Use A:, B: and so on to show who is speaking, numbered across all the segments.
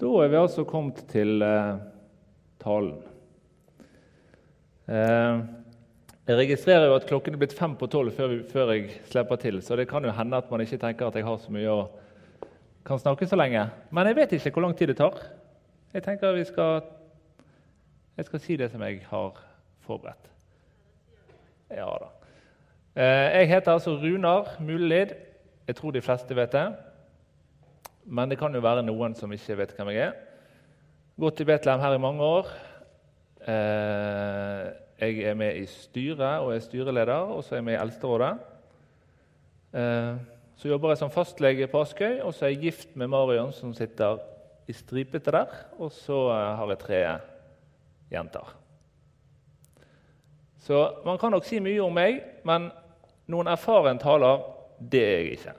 A: Da er vi altså kommet til eh, talen. Eh, jeg registrerer jo at klokken er blitt fem på tolv før, før, jeg slipper til, så det kan jo hende at man ikke tenker at jeg har så mye og kan snakke så lenge. Men jeg vet ikke hvor lang tid det tar. Jeg tenker vi skal Jeg skal si det som jeg har forberedt. Ja da. Eh, jeg heter altså Runar Mulelid. Jeg tror de fleste vet det. Men det kan jo være noen som ikke vet hvem jeg er. Gått i Betlehem her i mange år. Eh, jeg er med i styret og er styreleder, og så er jeg med i Eldsterådet. Eh, så jobber jeg som fastlege på Askøy, og så er jeg gift med Marion, som sitter i stripete der. Og så eh, har jeg tre jenter. Så man kan nok si mye om meg, men noen erfaren taler, det er jeg ikke.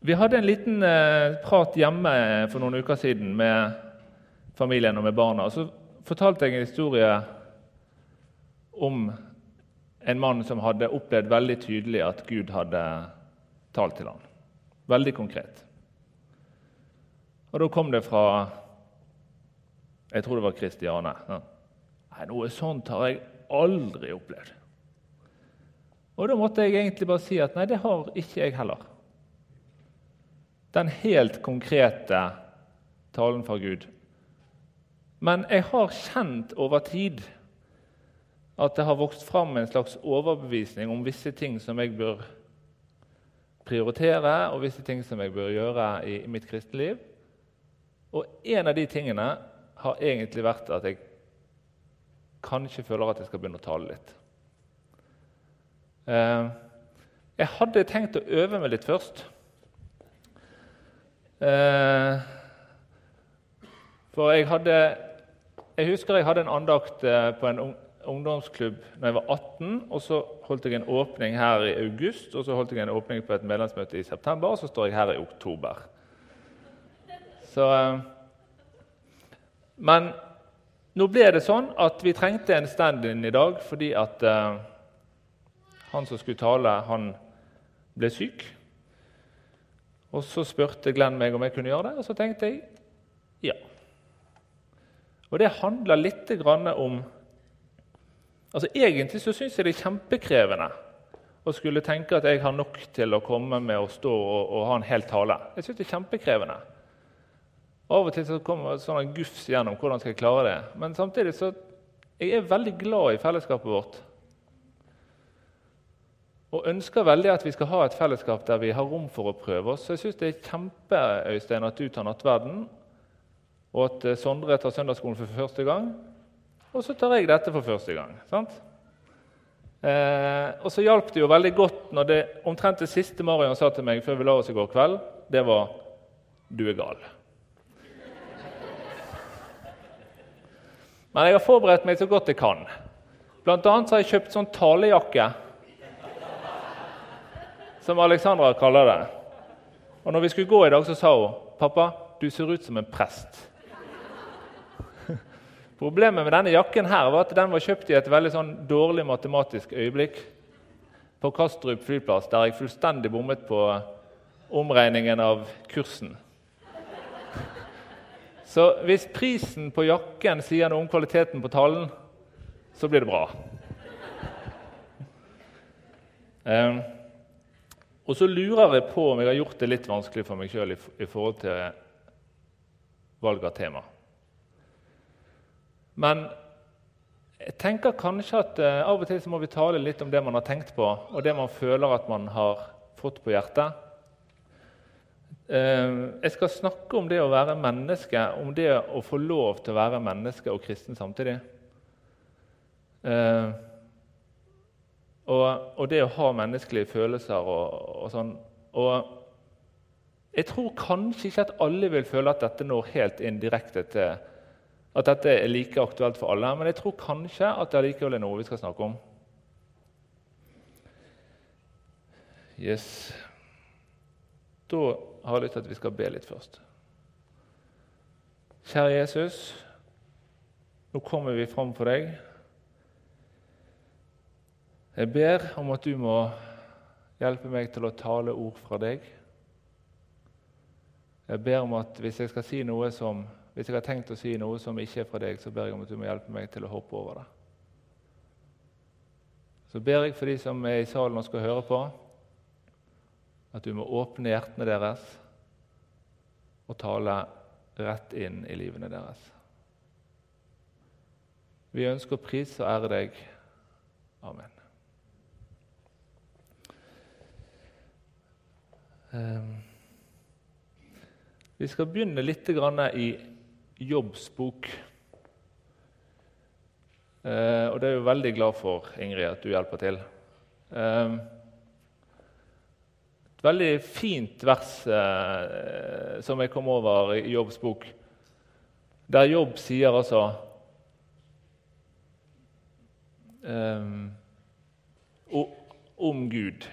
A: Vi hadde en liten eh, prat hjemme for noen uker siden med familien og med barna. og Så fortalte jeg en historie om en mann som hadde opplevd veldig tydelig at Gud hadde talt til ham. Veldig konkret. Og da kom det fra Jeg tror det var Kristiane. Nei, Noe sånt har jeg aldri opplevd. Og da måtte jeg egentlig bare si at nei, det har ikke jeg heller den helt konkrete talen fra Gud. Men jeg har kjent over tid at det har vokst fram en slags overbevisning om visse ting som jeg bør prioritere, og visse ting som jeg bør gjøre i, mitt kristne liv. Og en av de tingene har egentlig vært at jeg kanskje føler at jeg skal begynne å tale litt. Eh, jeg hadde tenkt å øve meg litt først. Eh, for jeg hadde Jeg husker jeg hadde en andakt eh, på en ungdomsklubb da jeg var 18. og Så holdt jeg en åpning her i august, og så holdt jeg en åpning på et medlemsmøte i september, og så står jeg her i oktober. Så, eh, men nå ble det sånn at vi trengte en stand-in i dag fordi at han som skulle tale, han ble syk. Og Så spurte Glenn meg om jeg kunne gjøre det, og så tenkte jeg ja. Og Det handler litt om altså Egentlig så syns jeg det er kjempekrevende å skulle tenke at jeg har nok til å komme med å stå og, og ha en hel tale. Jeg synes det er kjempekrevende. Av og til så kommer det sånn gufs gjennom hvordan skal jeg klare det. Men samtidig så jeg er veldig glad i fellesskapet vårt og ønsker veldig at vi skal ha et fellesskap der vi har rom for å prøve oss. Så jeg syns det er kjempe Øystein, at du tar nattverden, og at eh, Sondre tar søndagsskolen for første gang. Og så tar jeg dette for første gang. sant? Eh, og så hjalp det jo veldig godt når det omtrent det siste Marion sa til meg før vi la oss i går kveld, det var 'Du er gal'. Men jeg har forberedt meg så godt jeg kan. Blant annet har jeg kjøpt sånn talejakke som Alexandra kaller det. Og når vi skulle gå i dag, så sa hun pappa, du ser ut som en prest. Problemet med denne jakken her var at den var kjøpt i et veldig sånn dårlig matematisk øyeblikk på Kastrup flyplass, der jeg fullstendig bommet på omregningen av kursen. Så hvis prisen på jakken sier noe om kvaliteten på talen, så blir det bra. Um, og så lurer jeg på om jeg har gjort det litt vanskelig for meg sjøl i, i, forhold til valg av tema. Men jeg tenker kanskje at uh, av og til så må vi tale litt om det man har tenkt på, og det man føler at man har fått på hjertet. Uh, jeg skal snakke om det å være menneske, om det å få lov til å være menneske og kristen samtidig. Uh, og, og, det å ha menneskelige følelser og, og sånn. Og jeg tror kanskje ikke at alle vil føle at dette når helt inn direkte til at dette er like aktuelt for alle, men jeg tror kanskje at det allikevel er noe vi skal snakke om. Yes. Da har jeg lyst til at vi skal be litt først. Kjære Jesus, nå kommer vi fram for deg. Jeg ber om at du må Hjelpe meg til å tale ord fra deg. Jeg ber om at hvis jeg si som, hvis jeg har tenkt å si noe som ikke er fra deg, så ber jeg om at du må hjelpe meg til å hoppe over det. Så ber jeg for de som er i salen og skal høre på, at du må åpne hjertene deres og tale rett inn i livene deres. Vi ønsker å prise og ære deg. Amen. Vi skal begynne litt i Jobbs bok. Eh, og det er jeg veldig glad for, Ingrid, at du hjelper til. Eh, et veldig fint vers eh, som jeg kom over i Jobbs bok, der Jobb sier altså eh, om Gud.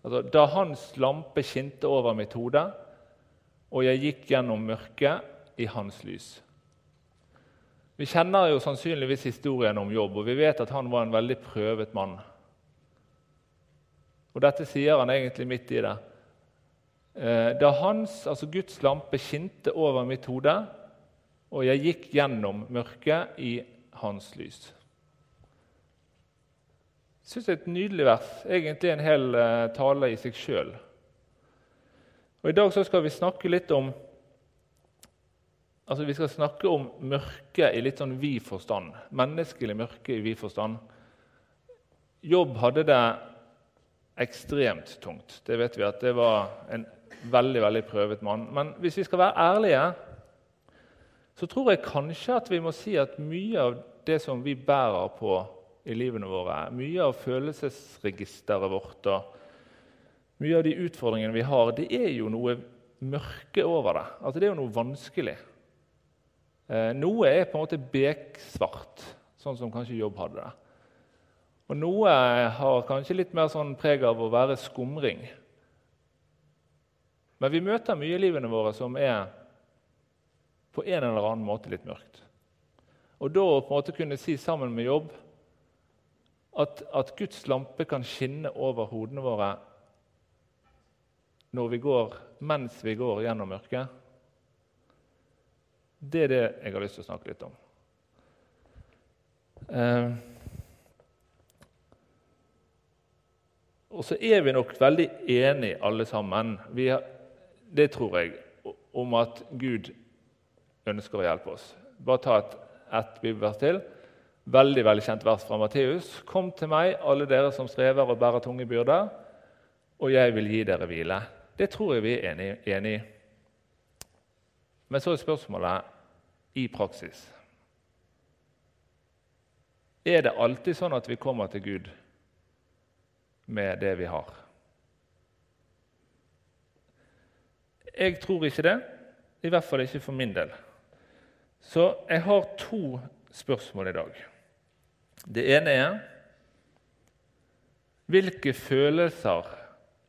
A: Altså, da hans lampe skinte over mitt hode og jeg gikk gjennom mørket i hans lys. Vi kjenner jo sannsynligvis historien om Jobb, og vi vet at han var en veldig prøvet mann. Og Dette sier han egentlig midt i det. Eh, da hans, altså Guds lampe skinte over mitt hode, og jeg gikk gjennom mørket i hans lys. Syns det er et nydelig vers. Egentlig en hel eh, tale i seg sjøl. I dag skal vi snakke litt om altså vi skal snakke om mørke i litt sånn vid forstand. Menneskelig mørke i vid forstand. Jobb hadde det ekstremt tungt. Det vet vi at det var en veldig veldig prøvet mann. Men hvis vi skal være ærlige, så tror jeg kanskje at vi må si at mye av det som vi bærer på i livene våre, mye av følelsesregisteret vårt og mye av de utfordringene vi har, det er jo noe mørke over det. Altså, det er jo noe vanskelig. Eh, noe er på en måte beksvart, sånn som kanskje Jobb hadde det. Og noe har kanskje litt mer sånn preg av å være skumring. Men vi møter mye i livene våre som er på en eller annen måte litt mørkt. Og da å på en måte kunne si sammen med jobb at, at Guds lampe kan skinne over hodene våre når vi går, mens vi går gjennom mørket, det er det jeg har lyst til å snakke litt om. Eh, og så er vi nok veldig enige alle sammen, har, det tror jeg, om at Gud ønsker å hjelpe oss. Bare ta et, et bibelvers til. Veldig veldig kjent vers fra Matteus. Kom til meg, alle dere som strever og bærer tunge byrder, og jeg vil gi dere hvile. Det tror jeg vi er enig i. Men så er spørsmålet i praksis. Er det alltid sånn at vi kommer til Gud med det vi har? Jeg tror ikke det, i hvert fall ikke for min del. Så jeg har to spørsmål i dag. Det ene er hvilke følelser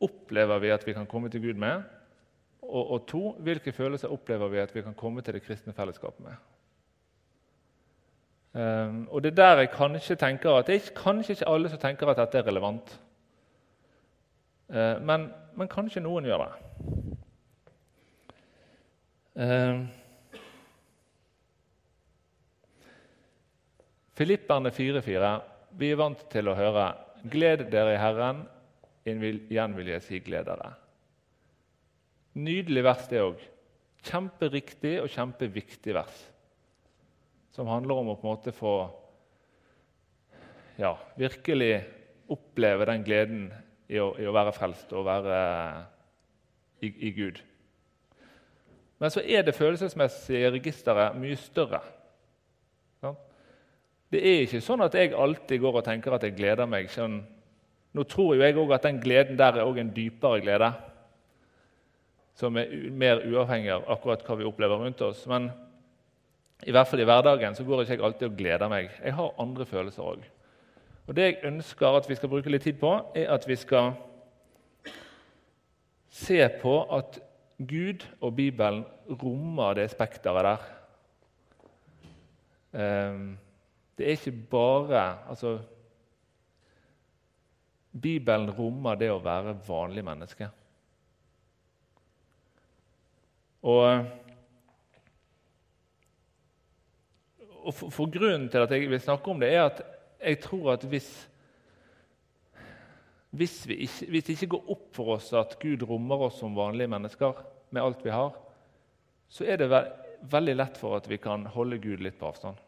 A: opplever vi at vi kan komme til Gud med? Og, og to, hvilke følelser opplever vi at vi kan komme til det kristne fellesskapet med? Um, og Det er der jeg kanskje tenker at det er kanskje ikke alle som tenker at dette er relevant. Uh, men, men, kanskje noen gjør det. Uh, Filipperne 4,4. Vi er vant til å høre 'Gled dere i Herren', igjen vil jeg si gled dere. Nydelig vers, det òg. Kjemperiktig og kjempeviktig vers. Som handler om å på en måte få ja, virkelig oppleve den gleden i å, i å være frelst og være i, i, Gud. Men så er det følelsesmessige registeret mye større. Det er ikke sånn at jeg alltid går og tenker at jeg gleder meg sånn nå tror jo jeg òg at den gleden der er en dypere glede, som er mer uavhengig av akkurat hva vi opplever rundt oss. Men i hvert fall i hverdagen så går ikke jeg alltid og gleder meg. Jeg har andre følelser òg. Og det jeg ønsker at vi skal bruke litt tid på, er at vi skal se på at Gud og Bibelen rommer det spekteret der. Ehm, det er ikke bare altså Bibelen rommer det å være vanlig menneske. Og, og for, for, Grunnen til at jeg vil snakke om det, er at jeg tror at hvis, hvis, ikke, hvis det ikke går opp for oss at Gud rommer oss som vanlige mennesker med alt vi har, så er det ve veldig lett for at vi kan holde Gud litt på avstand.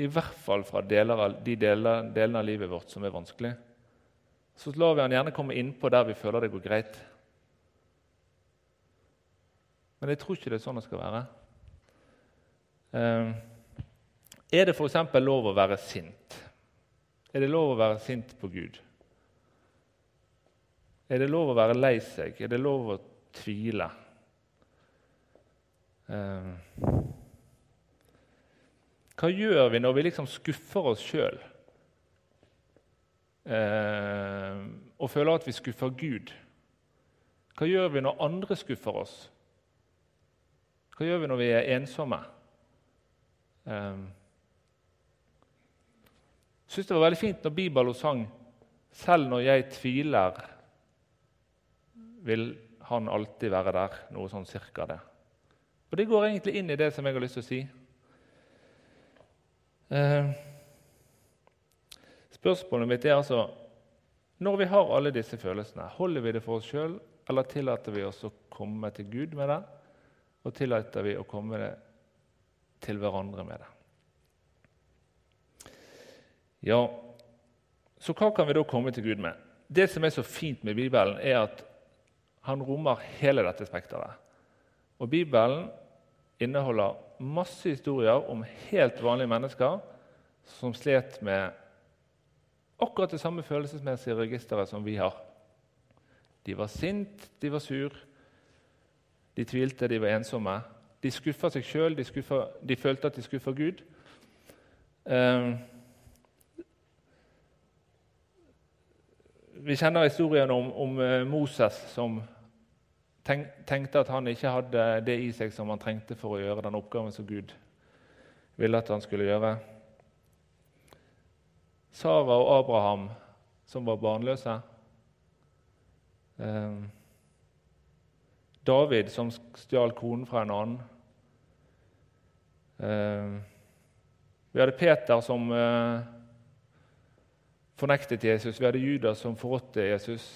A: I hvert fall fra deler av, de deler, delene av livet vårt som er vanskelig. Så lar vi han gjerne komme innpå der vi føler det går greit. Men jeg tror ikke det er sånn det skal være. Eh, er det f.eks. lov å være sint? Er det lov å være sint på Gud? Er det lov å være lei seg? Er det lov å tvile? Eh, hva gjør vi når vi liksom skuffer oss sjøl eh, og føler at vi skuffer Gud? Hva gjør vi når andre skuffer oss? Hva gjør vi når vi er ensomme? Um, syns det var veldig fint når Bibelen sang 'Selv når jeg tviler, vil Han alltid være der'. Noe sånn cirka det. Og Det går egentlig inn i det som jeg har lyst til å si. Uh, spørsmålet mitt er altså Når vi har alle disse følelsene, holder vi det for oss sjøl, eller tillater vi oss å komme til Gud med det? og tillater vi å komme det til hverandre med det. Ja, så hva kan vi da komme til Gud med? Det som er så fint med Bibelen, er at han rommer hele dette spekteret. Og Bibelen inneholder masse historier om helt vanlige mennesker som slet med akkurat det samme følelsesmessige registeret som vi har. De var sint, de var sur, de tvilte, de var ensomme. De skuffa seg sjøl, de, de, følte at de skuffa Gud. Eh, vi kjenner historien om, om eh, Moses som tenk, tenkte at han ikke hadde det i seg som han trengte for å gjøre den oppgaven som Gud ville at han skulle gjøre. Sara og Abraham, som var barnløse. Eh, David som stjal konen fra en annen. Eh, vi hadde Peter som eh, fornektet Jesus. Vi hadde Judas som forrådte Jesus.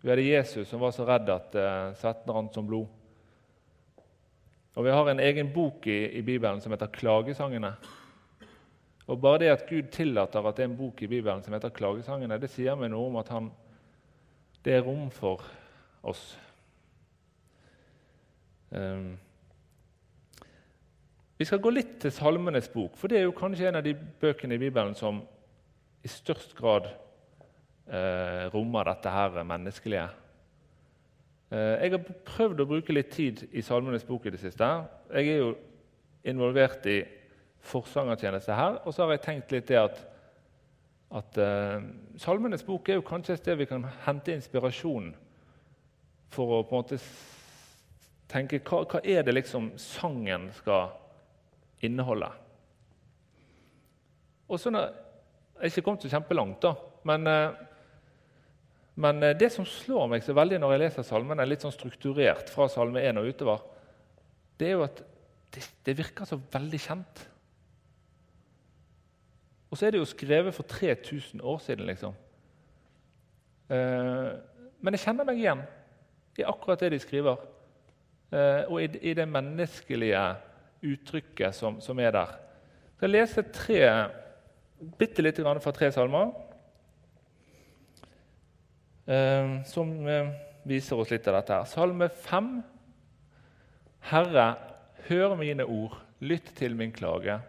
A: Vi hadde Jesus som var så redd at eh, svetten rant som blod. Og Vi har en egen bok i, i, Bibelen som heter 'Klagesangene'. Og Bare det at Gud tillater at det er en bok i Bibelen som heter 'Klagesangene', det sier meg noe om at han, det er rom for oss. Um, vi skal gå litt til Salmenes bok, for det er jo kanskje en av de bøkene i Bibelen som i størst grad eh, rommer dette her menneskelige. Eh, jeg har prøvd å bruke litt tid i Salmenes bok i det siste. Jeg er jo involvert i forsangertjeneste her, og så har jeg tenkt litt det at, at eh, Salmenes bok er jo kanskje et sted vi kan hente inspirasjon for å på en måte tenke hva, hva er det liksom sangen skal inneholde? Og sånn når, Jeg er ikke kommet så kjempelangt, da, men, eh, men eh, det som slår meg så veldig når jeg leser salmene, litt sånn strukturert fra salme 1 og utover, det er jo at det, det virker så veldig kjent. Og så er det jo skrevet for 3000 år siden, liksom. Eh, men jeg kjenner meg igjen i akkurat det de skriver. Eh, og i, det menneskelige uttrykket som, som er der. Så Jeg leser tre, bitte lite grann fra tre salmer som eh, viser oss litt av dette. her. Salme 5. Herre, hør mine ord, lytt til min klage.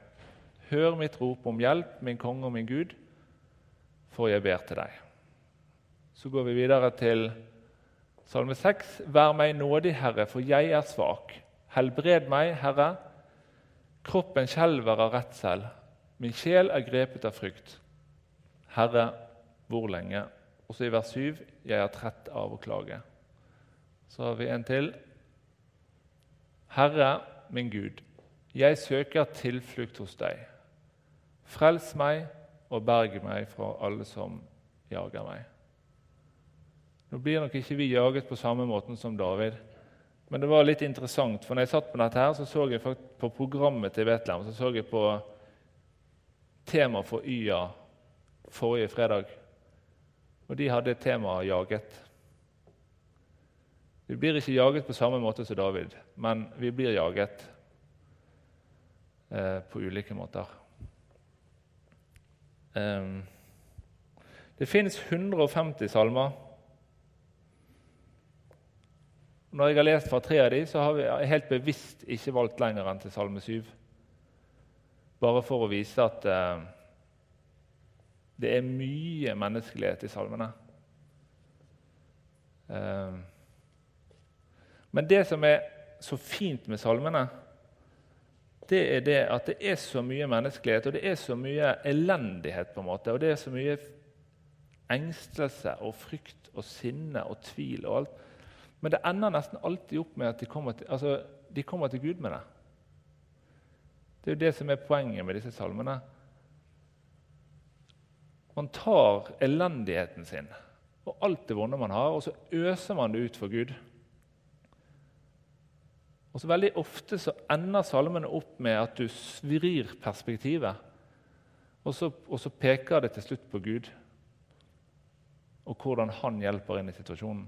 A: Hør mitt rop om hjelp, min konge og min Gud, for jeg ber til deg. Så går vi videre til Salme 6.: Vær meg nådig, Herre, for jeg er svak. Helbred meg, Herre. Kroppen skjelver av redsel. Min sjel er grepet av frykt. Herre, hvor lenge? Og så i vers 7.: Jeg er trett av å klage. Så har vi en til. Herre, min Gud, jeg søker tilflukt hos deg. Frels meg og berg meg fra alle som jager meg. Nå blir nok ikke vi jaget på samme måten som David. Men det var litt interessant, for når jeg satt på dette, her, så så jeg på programmet til Betlehem så så jeg på tema for YA forrige fredag. Og de hadde temaet 'jaget'. Vi blir ikke jaget på samme måte som David, men vi blir jaget eh, på ulike måter. Um, det fins 150 salmer. Når jeg har lest fra tre av dem, så har vi helt bevisst ikke valgt lenger enn til Salme 7. Bare for å vise at eh, det er mye menneskelighet i salmene. Eh, men det som er så fint med salmene, det er det at det er så mye menneskelighet og det er så mye elendighet. på en måte, Og det er så mye engstelse og frykt og sinne og tvil og alt. Men det ender nesten alltid opp med at de kommer til, altså, de kommer til Gud med det. Det er jo det som er poenget med disse salmene. Man tar elendigheten sin og alt det vonde man har, og så øser man det ut for Gud. Og så Veldig ofte så ender salmene opp med at du svrir perspektivet, og så, og så peker det til slutt på Gud og hvordan han hjelper inn i situasjonen.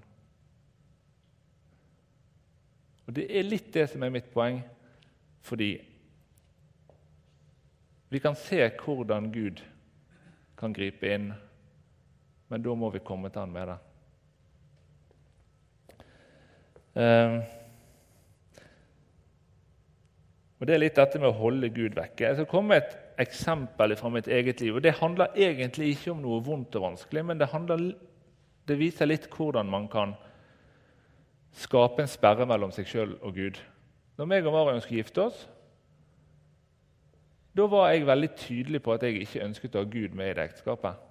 A: Og Det er litt det som er mitt poeng, fordi vi kan se hvordan Gud kan gripe inn, men da må vi komme til han med det. Eh, og Det er litt dette med å holde Gud vekke. Jeg skal komme med et eksempel fra mitt eget liv. og Det handler egentlig ikke om noe vondt og vanskelig, men det, handler, det viser litt hvordan man kan skape en sperre mellom seg sjøl og Gud. Når meg og Marion skulle gifte oss, da var jeg veldig tydelig på at jeg ikke ønsket å ha Gud med i det ekteskapet.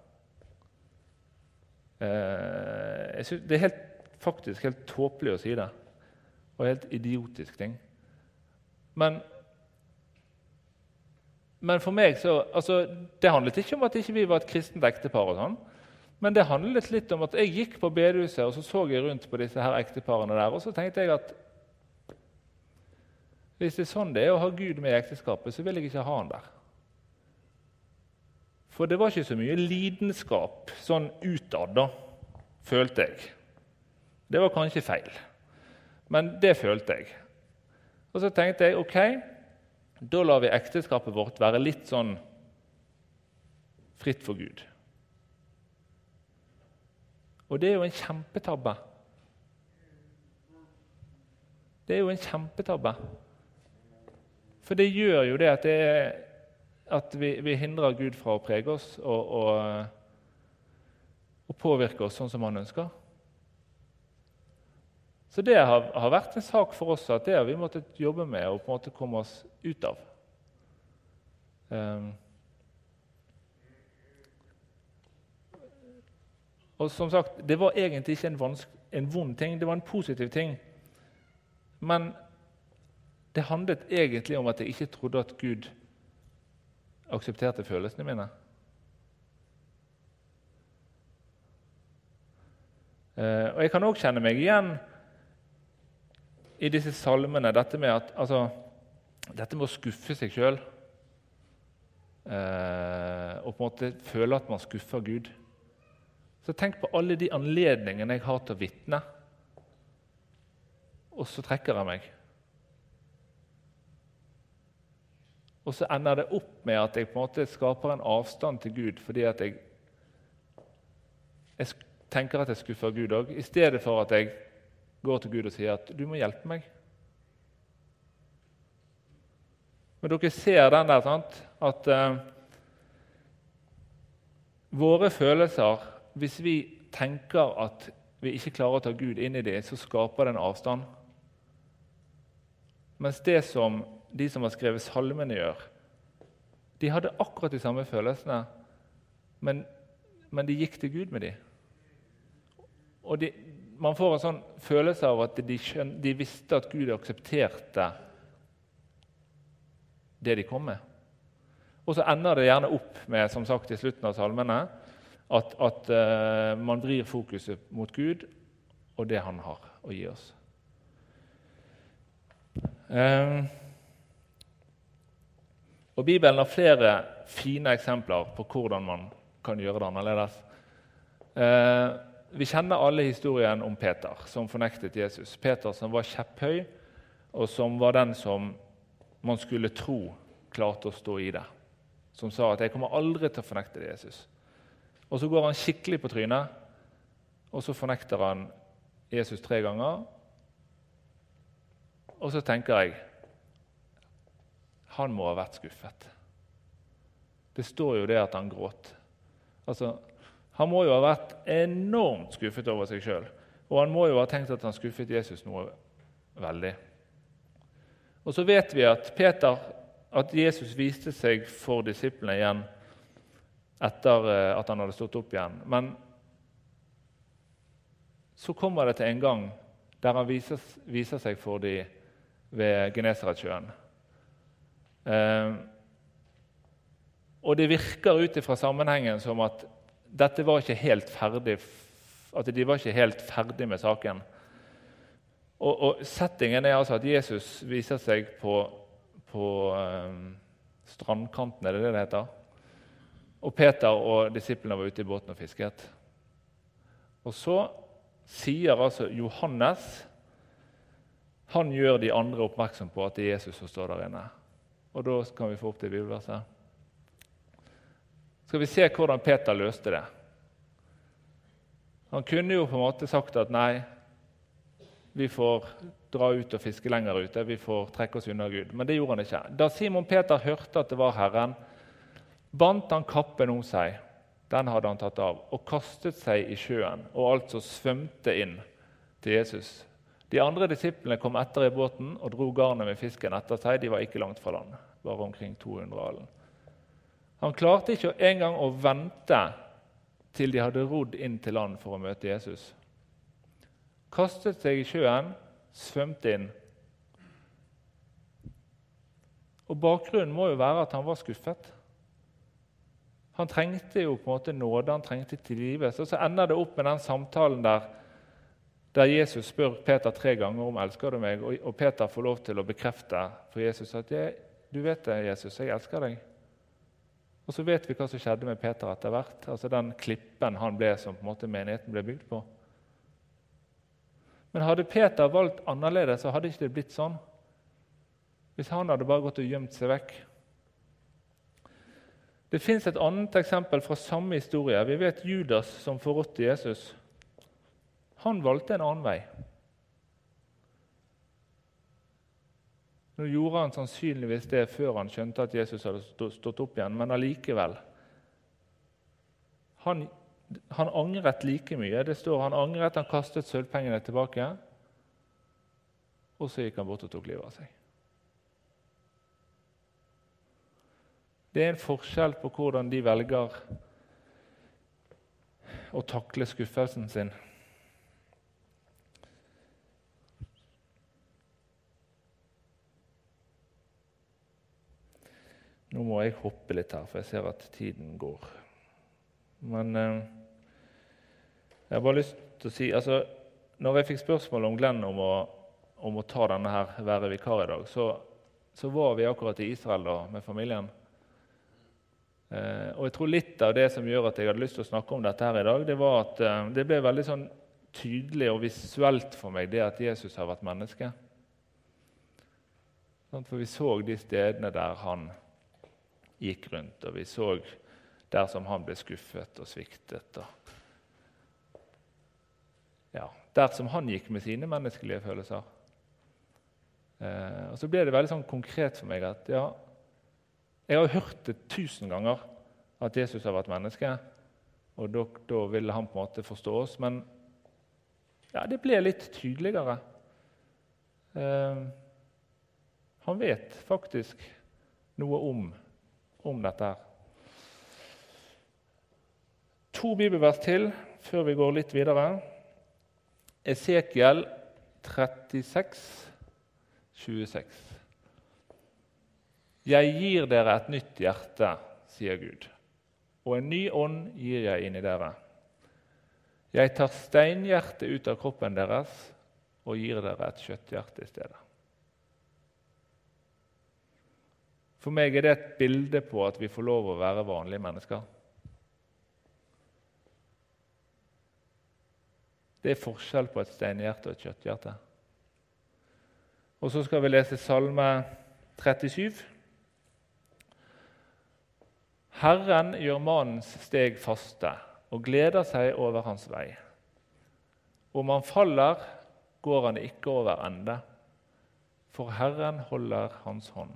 A: Eh, det er helt, faktisk helt tåpelig å si det, og helt idiotisk ting. Men, men for meg så, altså, Det handlet ikke om at ikke vi ikke var et kristent ektepar. og sånn, men det handlet litt om at jeg gikk på bedehuset og så så jeg rundt på disse her ekteparene der, og så tenkte jeg at hvis det er sånn det er å ha Gud med i ekteskapet, så vil jeg ikke ha han der. For det var ikke så mye lidenskap sånn utad, da, følte jeg. Det var kanskje feil, men det følte jeg. Og så tenkte jeg ok, da lar vi ekteskapet vårt være litt sånn fritt for Gud. Og det er jo en kjempetabbe. Det er jo en kjempetabbe. For det gjør jo det at, det at vi, vi, hindrer Gud fra å prege oss og, og, og, påvirke oss sånn som han ønsker. Så det har, har, vært en sak for oss at det har vi måttet jobbe med og på en måte komme oss ut av. Um, Og som sagt, Det var egentlig ikke en, en, vond ting, det var en positiv ting. Men det handlet egentlig om at jeg ikke trodde at Gud aksepterte følelsene mine. Eh, og Jeg kan òg kjenne meg igjen i disse salmene, dette med, at, altså, dette med å skuffe seg sjøl. Eh, og på en måte føle at man skuffer Gud. Så tenk på alle de anledningene jeg har til å vitne, og så trekker jeg meg. Og så ender det opp med at jeg på en måte skaper en avstand til Gud fordi at jeg, jeg tenker at jeg skuffer Gud òg, i stedet for at jeg går til Gud og sier at 'du må hjelpe meg'. Men dere ser den der, sant? at uh, våre følelser hvis vi tenker at vi ikke klarer å ta Gud inn i det, så skaper det en avstand. Mens det som de som har skrevet salmene, gjør De hadde akkurat de samme følelsene, men, men de gikk til Gud med dem. Og de, Man får en sånn følelse av at de, de visste at Gud aksepterte det de kom med. Og så ender det gjerne opp med som sagt i slutten av salmene, At, at uh, man vrir fokuset mot Gud og det han har å gi oss. Um, og Bibelen har flere fine eksempler på hvordan man kan gjøre det annerledes. Uh, vi kjenner alle historien om Peter, som fornektet Jesus. Peter som var kjepphøy, og som var den som man skulle tro klarte å stå i det. Som sa at 'jeg kommer aldri til å fornekte det, Jesus'. Og så går han skikkelig på trynet, og så fornekter han Jesus tre ganger. Og så tenker jeg han må ha vært skuffet. Det står jo det at han gråt. Altså, han må jo ha vært enormt skuffet over seg sjøl. Og han må jo ha tenkt at han skuffet Jesus noe veldig. Og så vet vi at, Peter, at Jesus viste seg for disiplene igjen etter eh, at han hadde stått opp igjen. Men så kommer det til en gang der han viser, viser seg for dem ved Genesaretsjøen. Eh, og det virker ut ifra sammenhengen som at dette var ikke helt ferdig, at de var ikke helt ferdig med saken. Og, og Settingen er altså at Jesus viser seg på, på eh, strandkanten, er det det det heter? Og Peter og disiplene var ute i båten og fisket. Og så sier altså Johannes Han gjør de andre oppmerksom på at det er Jesus som står der inne. Og da kan vi få opp det bibelverset skal vi se hvordan Peter løste det. Han kunne jo på en måte sagt at nei, vi får dra ut og fiske lenger ute. Vi får trekke oss unna Gud. Men det gjorde han ikke. Da Simon Peter hørte at det var Herren, bandt han kappen om seg, den hadde han tatt av, og kastet seg i sjøen, og altså svømte inn til Jesus. De andre disiplene kom etter i båten og dro garnet med fisken etter seg. De var ikke langt fra land, bare omkring 200 alen. Han klarte ikke engang å vente til de hadde rodd inn til land for å møte Jesus. Kastet seg i sjøen, svømte inn. Og Bakgrunnen må jo være at han var skuffet. Han trengte jo på en måte nåde, han trengte tilgivelse. Og så ender det opp med den samtalen der, der Jesus spør Peter tre ganger om elsker du meg, og Peter får lov til å bekrefte for Jesus at du vet det, Jesus, jeg elsker deg. Og så vet vi hva som skjedde med Peter etter hvert. altså Den klippen han ble som på en måte menigheten ble bygd på. Men hadde Peter valgt annerledes, så hadde ikke det blitt sånn. Hvis han hadde bare gått og gjemt seg vekk. Det fins et annet eksempel fra samme historie. Vi vet Judas som forrådte Jesus. Han valgte en annen vei. Nå gjorde han sannsynligvis det før han skjønte at Jesus hadde stått opp igjen, men allikevel. Han, han angret like mye. Det står han angret, han kastet sølvpengene tilbake. Og så gikk han bort og tok livet av seg. Det er en forskjell på hvordan de velger å takle skuffelsen sin. Nå må jeg hoppe litt her, for jeg ser at tiden går. Men eh, jeg har bare lyst til å si altså, Når jeg fikk spørsmål om Glenn om å, om å ta denne her, være vikar i dag, så, så var vi akkurat i Israel da, med familien. Eh, og jeg tror Litt av det som gjør at jeg hadde lyst til å snakke om dette her i dag, det var at eh, det ble veldig sånn tydelig og visuelt for meg det at Jesus har vært menneske. For vi så de stedene der han gikk rundt, og vi så der som han ble skuffet og sviktet. Og ja, der som han gikk med sine menneskelige følelser. Eh, og Så ble det veldig sånn konkret for meg at ja, jeg har hørt det tusen ganger at Jesus har vært menneske, og da, da ville han på en måte forstå oss. Men ja, det ble litt tydeligere. Eh, han vet faktisk noe om om dette. To bibelvers til før vi går litt videre. Esekiel 36, 26. Jeg gir dere et nytt hjerte, sier Gud. og en ny ånd gir jeg inn i dere. Jeg tar steinhjertet ut av kroppen deres og gir dere et kjøtthjerte i stedet. For meg er det et bilde på at vi får lov å være vanlige mennesker. Det er forskjell på et steinhjerte og et kjøtthjerte. Og så skal vi lese Salme 37. Herren gjør mannens steg faste og gleder seg over hans vei. Om han faller, går han ikke over ende, for Herren holder hans hånd.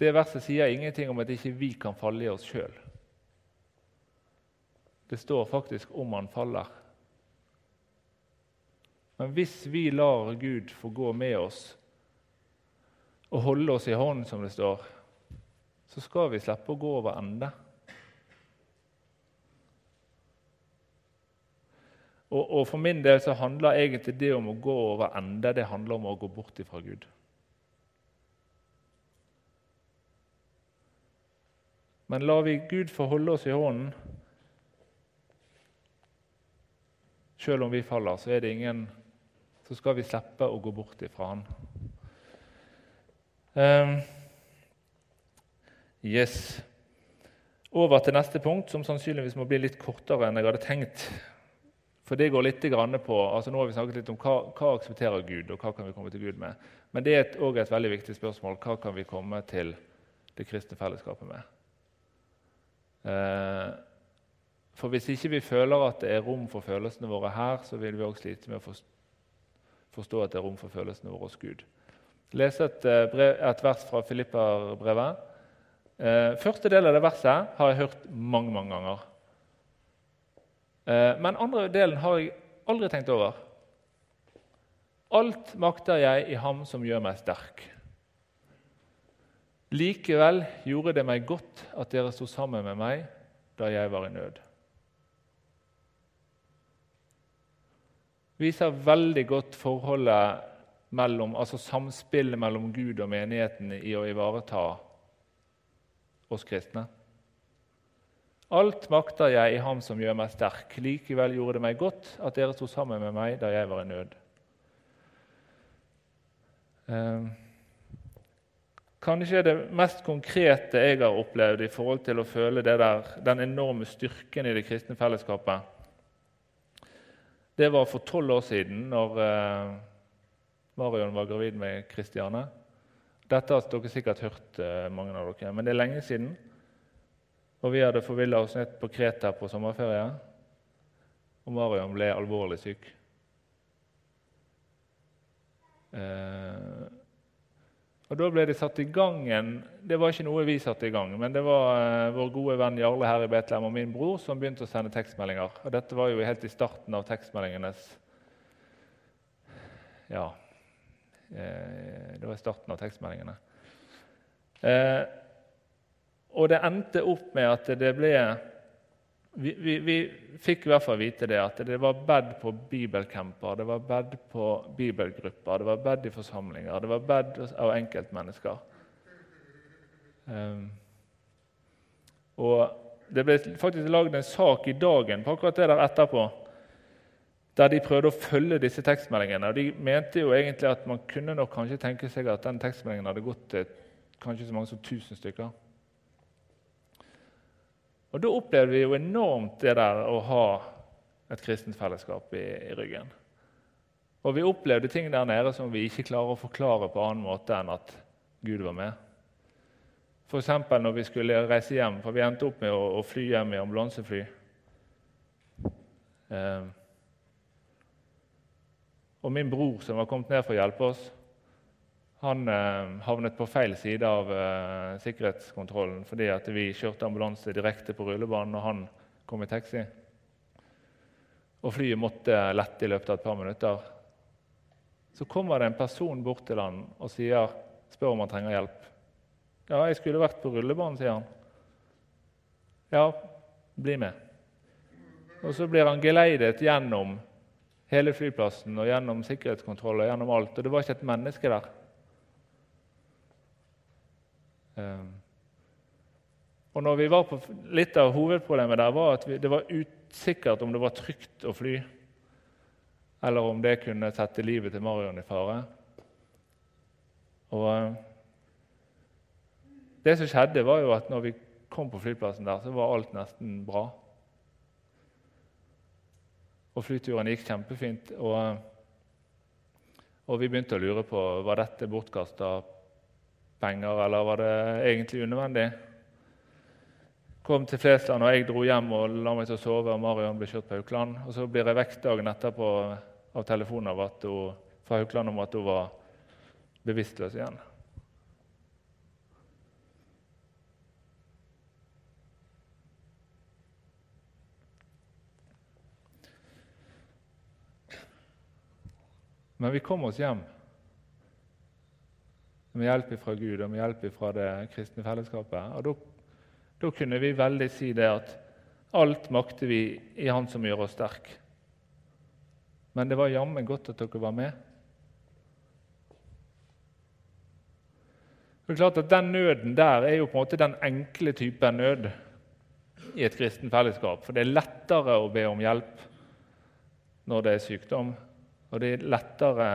A: Det verset sier ingenting om at ikke vi kan falle i oss sjøl. Det står faktisk om han faller. Men hvis vi lar Gud få gå med oss og holde oss i hånden, som det står, så skal vi slippe å gå over ende. Og, og, For min del så handler egentlig det om å gå over ende det handler om å gå bort ifra Gud. Men lar vi Gud få holde oss i hånden Selv om vi faller, så, er det ingen, så skal vi slippe å gå bort ifra Han. Um, yes. Over til neste punkt, som sannsynligvis må bli litt kortere enn jeg hadde tenkt. For det går litt på, altså Nå har vi snakket litt om hva, hva aksepterer Gud, og hva kan vi komme til Gud med. Men det er òg et, et veldig viktig spørsmål. Hva kan vi komme til det kristne fellesskapet med? Eh, for hvis ikke vi føler at det er rom for følelsene våre her, så vil vi òg slite med å forstå at det er rom for følelsene våre hos Gud lese et, eh, brev, et vers fra Filipperbrevet. Eh, første del av det verset har jeg hørt mange mange ganger. Men andre delen har jeg aldri tenkt over. Alt makter jeg i Ham som gjør meg sterk. Likevel gjorde det meg godt at dere sto sammen med meg da jeg var i nød. Viser veldig godt forholdet mellom, altså samspillet mellom Gud og menigheten i å ivareta oss kristne. Alt makter jeg i Ham som gjør meg sterk. Likevel gjorde det meg godt at dere sto sammen med meg da jeg var i nød. Eh, kanskje det mest konkrete jeg har opplevd i forhold til å føle der, den enorme styrken i det kristne fellesskapet, det var for tolv år siden, når eh, Marion var gravid med Kristiane. Dette har dere sikkert hørt, eh, mange av dere, men det er lenge siden. Og Vi hadde forvilla oss ned på Kreta på sommerferie, og Marion ble alvorlig syk. Eh, og Da ble det satt i gang en Det var ikke noe vi satte i gang, men det var eh, vår gode venn Jarle her i Betlehem og min bror som begynte å sende tekstmeldinger. Og Dette var jo helt i starten av tekstmeldingenes ja, Eh, det var i starten av tekstmeldingene. Eh, og det endte opp med at det ble vi, vi, vi, fikk i hvert fall vite det at det var bed på bibelcamper, det var bed på bibelgrupper, det var bed i forsamlinger, det var bed av enkeltmennesker. Um, og Det ble faktisk lagd en sak i Dagen på akkurat det der etterpå der de prøvde å følge disse tekstmeldingene. Og De mente jo egentlig at man kunne nok kanskje tenke seg at den tekstmeldingen hadde gått til kanskje så mange som 1000 stykker. Og Da opplevde vi jo enormt det der å ha et kristent fellesskap i, i ryggen. Og vi opplevde ting der nede som vi ikke klarer å forklare på annen måte enn at Gud var med. F.eks. når vi skulle reise hjem, for vi endte opp med å, å fly hjem i ambulansefly. Eh, og min bror, som var kommet ned for å hjelpe oss, han eh, havnet på feil side av eh, sikkerhetskontrollen fordi vi kjørte ambulanse direkte på rullebanen og han kom i taxi. Og flyet måtte lette i løpet av et par minutter. Så kommer det en person bort til han og sier, spør om han trenger hjelp. 'Ja, jeg skulle vært på rullebanen', sier han. 'Ja, bli med'. Og så blir han geleidet gjennom hele flyplassen og gjennom sikkerhetskontroll og gjennom alt. Og det var ikke et menneske der. Ehm, Og når vi var på, Litt av hovedproblemet der var at vi, det var usikkert om det var trygt å fly, eller om det kunne sette livet til Marion i fare. Og eh, Det som skjedde, var jo at når vi kom på flyplassen der, så var alt nesten bra. Og flyturen gikk kjempefint. Og, eh, og vi begynte å lure på var dette bortkasta penger, eller var det egentlig unødvendig kom til Flesland, og jeg dro hjem og la meg til å sove. og Marion ble kjørt på Haukeland. Og så blir jeg vekket dagen etterpå av telefonen av at hun, fra Haukeland om at hun var bevisstløs igjen. Men vi kom oss hjem med hjelp fra Gud og med hjelp fra det kristne fellesskapet. Og da kunne vi veldig si det at alt makter vi i Han som gjør oss sterk. Men det var jammen godt at dere var med. Det er klart at Den nøden der er jo på en måte den enkle typen nød i et kristen fellesskap. For det er lettere å be om hjelp når det er sykdom, og det er lettere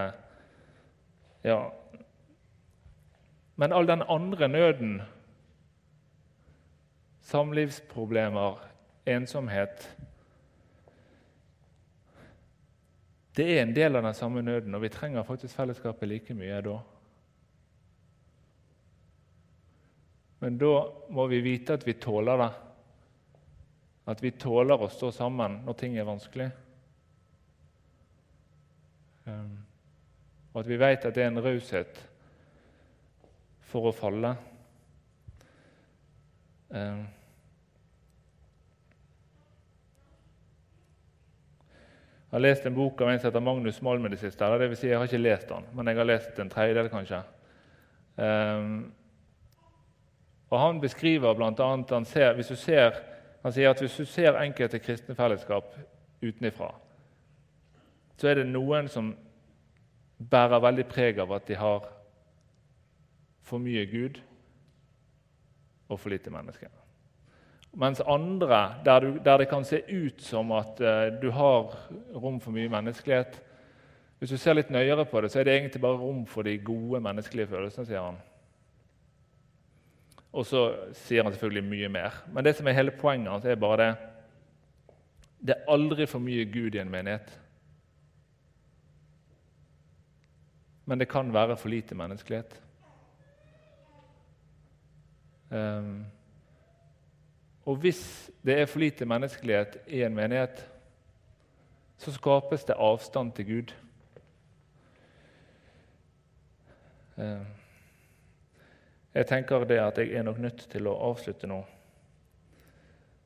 A: Ja. Men all den andre nøden samlivsproblemer, ensomhet Det er en del av den samme nøden, og vi trenger faktisk fellesskapet like mye da. Men da må vi vite at vi tåler det. At vi tåler å stå sammen når ting er vanskelig. Um, og at vi vet at det er en raushet for å falle. Um, Jeg har lest en bok av en som heter Magnus Malm i det siste. Det vil si, jeg har ikke lest den, men jeg har lest en tredjedel, kanskje. Um, og Han beskriver bl.a. Han, ser, han sier at hvis du ser enkelte kristne fellesskap utenfra, så er det noen som bærer veldig preg av at de har for mye Gud og for lite mennesker. Mens andre, der, du, der, det kan se ut som at uh, du har rom for mye menneskelighet Hvis du ser litt nøyere på det, så er det egentlig bare rom for de gode menneskelige følelsene. sier han. Og så sier han selvfølgelig mye mer. Men det som er hele poenget hans, er bare det Det er aldri for mye Gud i en menighet. Men det kan være for lite menneskelighet. Um, og hvis det er for lite menneskelighet i en menighet, så skapes det avstand til Gud. Eh, jeg tenker det at jeg er nok nødt til å avslutte nå.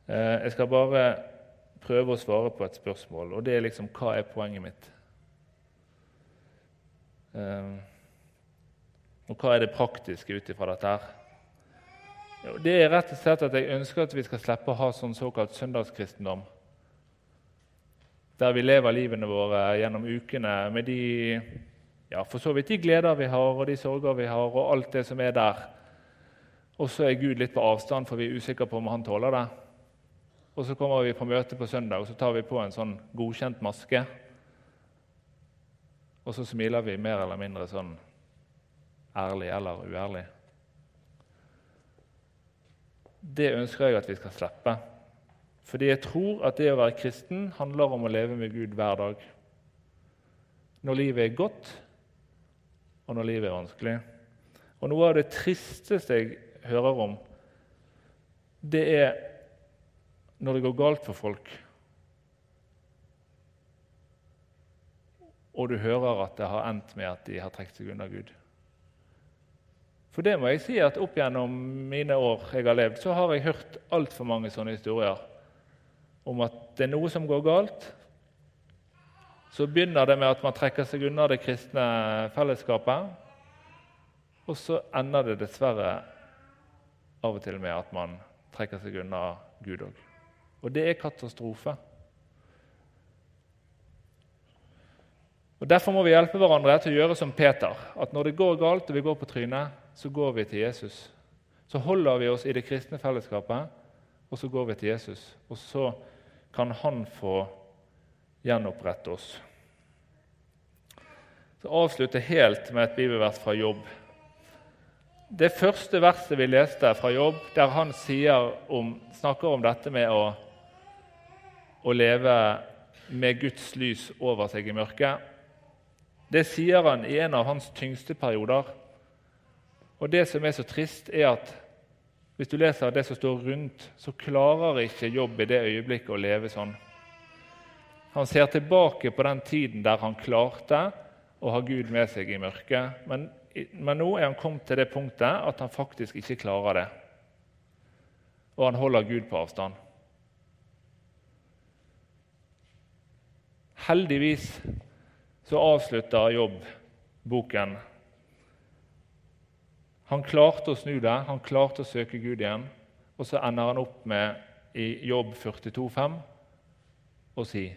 A: Eh, jeg skal bare prøve å svare på et spørsmål, og det er liksom hva er poenget mitt? Eh, og hva er det praktiske ut ifra dette her? Det er rett og slett at jeg ønsker at vi skal slippe å ha sånn såkalt søndagskristendom. Der vi lever livene våre gjennom ukene med de ja, for så vidt de gleder vi har, og de sorger vi har, og alt det som er der. Og så er Gud litt på avstand, for vi er usikre på om han tåler det. Og så kommer vi på møte på søndag, og så tar vi på en sånn godkjent maske. Og så smiler vi mer eller mindre sånn ærlig eller uærlig. Det ønsker jeg at vi skal slippe. Fordi jeg tror at det å være kristen handler om å leve med Gud hver dag. Når livet er godt, og når livet er vanskelig. Og Noe av det tristeste jeg hører om, det er når det går galt for folk. Og du hører at det har endt med at de har trukket seg unna Gud. For det må jeg si at opp gjennom mine år jeg har levd, så har jeg hørt altfor mange sånne historier om at det er noe som går galt. Så begynner det med at man trekker seg unna det kristne fellesskapet. Og så ender det dessverre av og til med at man trekker seg unna Gud òg. Og det er katastrofe. Og Derfor må vi hjelpe hverandre til å gjøre som Peter. At når det går galt og vi går på trynet, så går vi til Jesus. Så holder vi oss i det kristne fellesskapet, og så går vi til Jesus. Og så kan han få gjenopprette oss. Så avslutter helt med et bibelvers fra Jobb. Det første verset vi leste fra Jobb, der han om, snakker om dette med å, å leve med Guds lys over seg i mørket, det sier han i en av hans tyngste perioder. Og Det som er så trist, er at hvis du leser det som står rundt, så klarer ikke Jobb i det øyeblikket å leve sånn. Han ser tilbake på den tiden der han klarte å ha Gud med seg i mørket. Men, men nå er han kommet til det punktet at han faktisk ikke klarer det. Og han holder Gud på avstand. Heldigvis så avslutter Jobb boken han klarte å snu det, han klarte å søke Gud igjen. Og så ender han opp med i Jobb 42,5 å si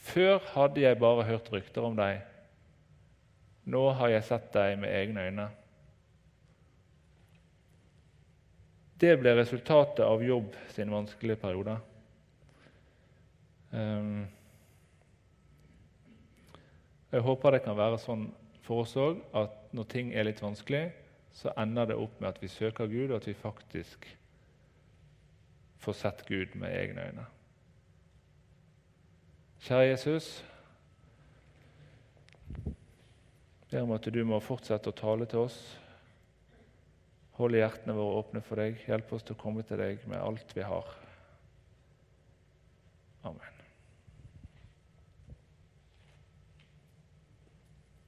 A: Før hadde jeg bare hørt rykter om deg. Nå har jeg sett deg med egne øyne. Det ble resultatet av Jobb sin vanskelige periode. Um, jeg håper det kan være sånn for oss òg at når ting er litt vanskelig, så ender det opp med at vi søker Gud, og at vi faktisk får sett Gud med egne øyne. Kjære Jesus, ber om at du må fortsette å tale til oss. Hold hjertene våre åpne for deg. Hjelp oss til å komme til deg med alt vi har. Amen.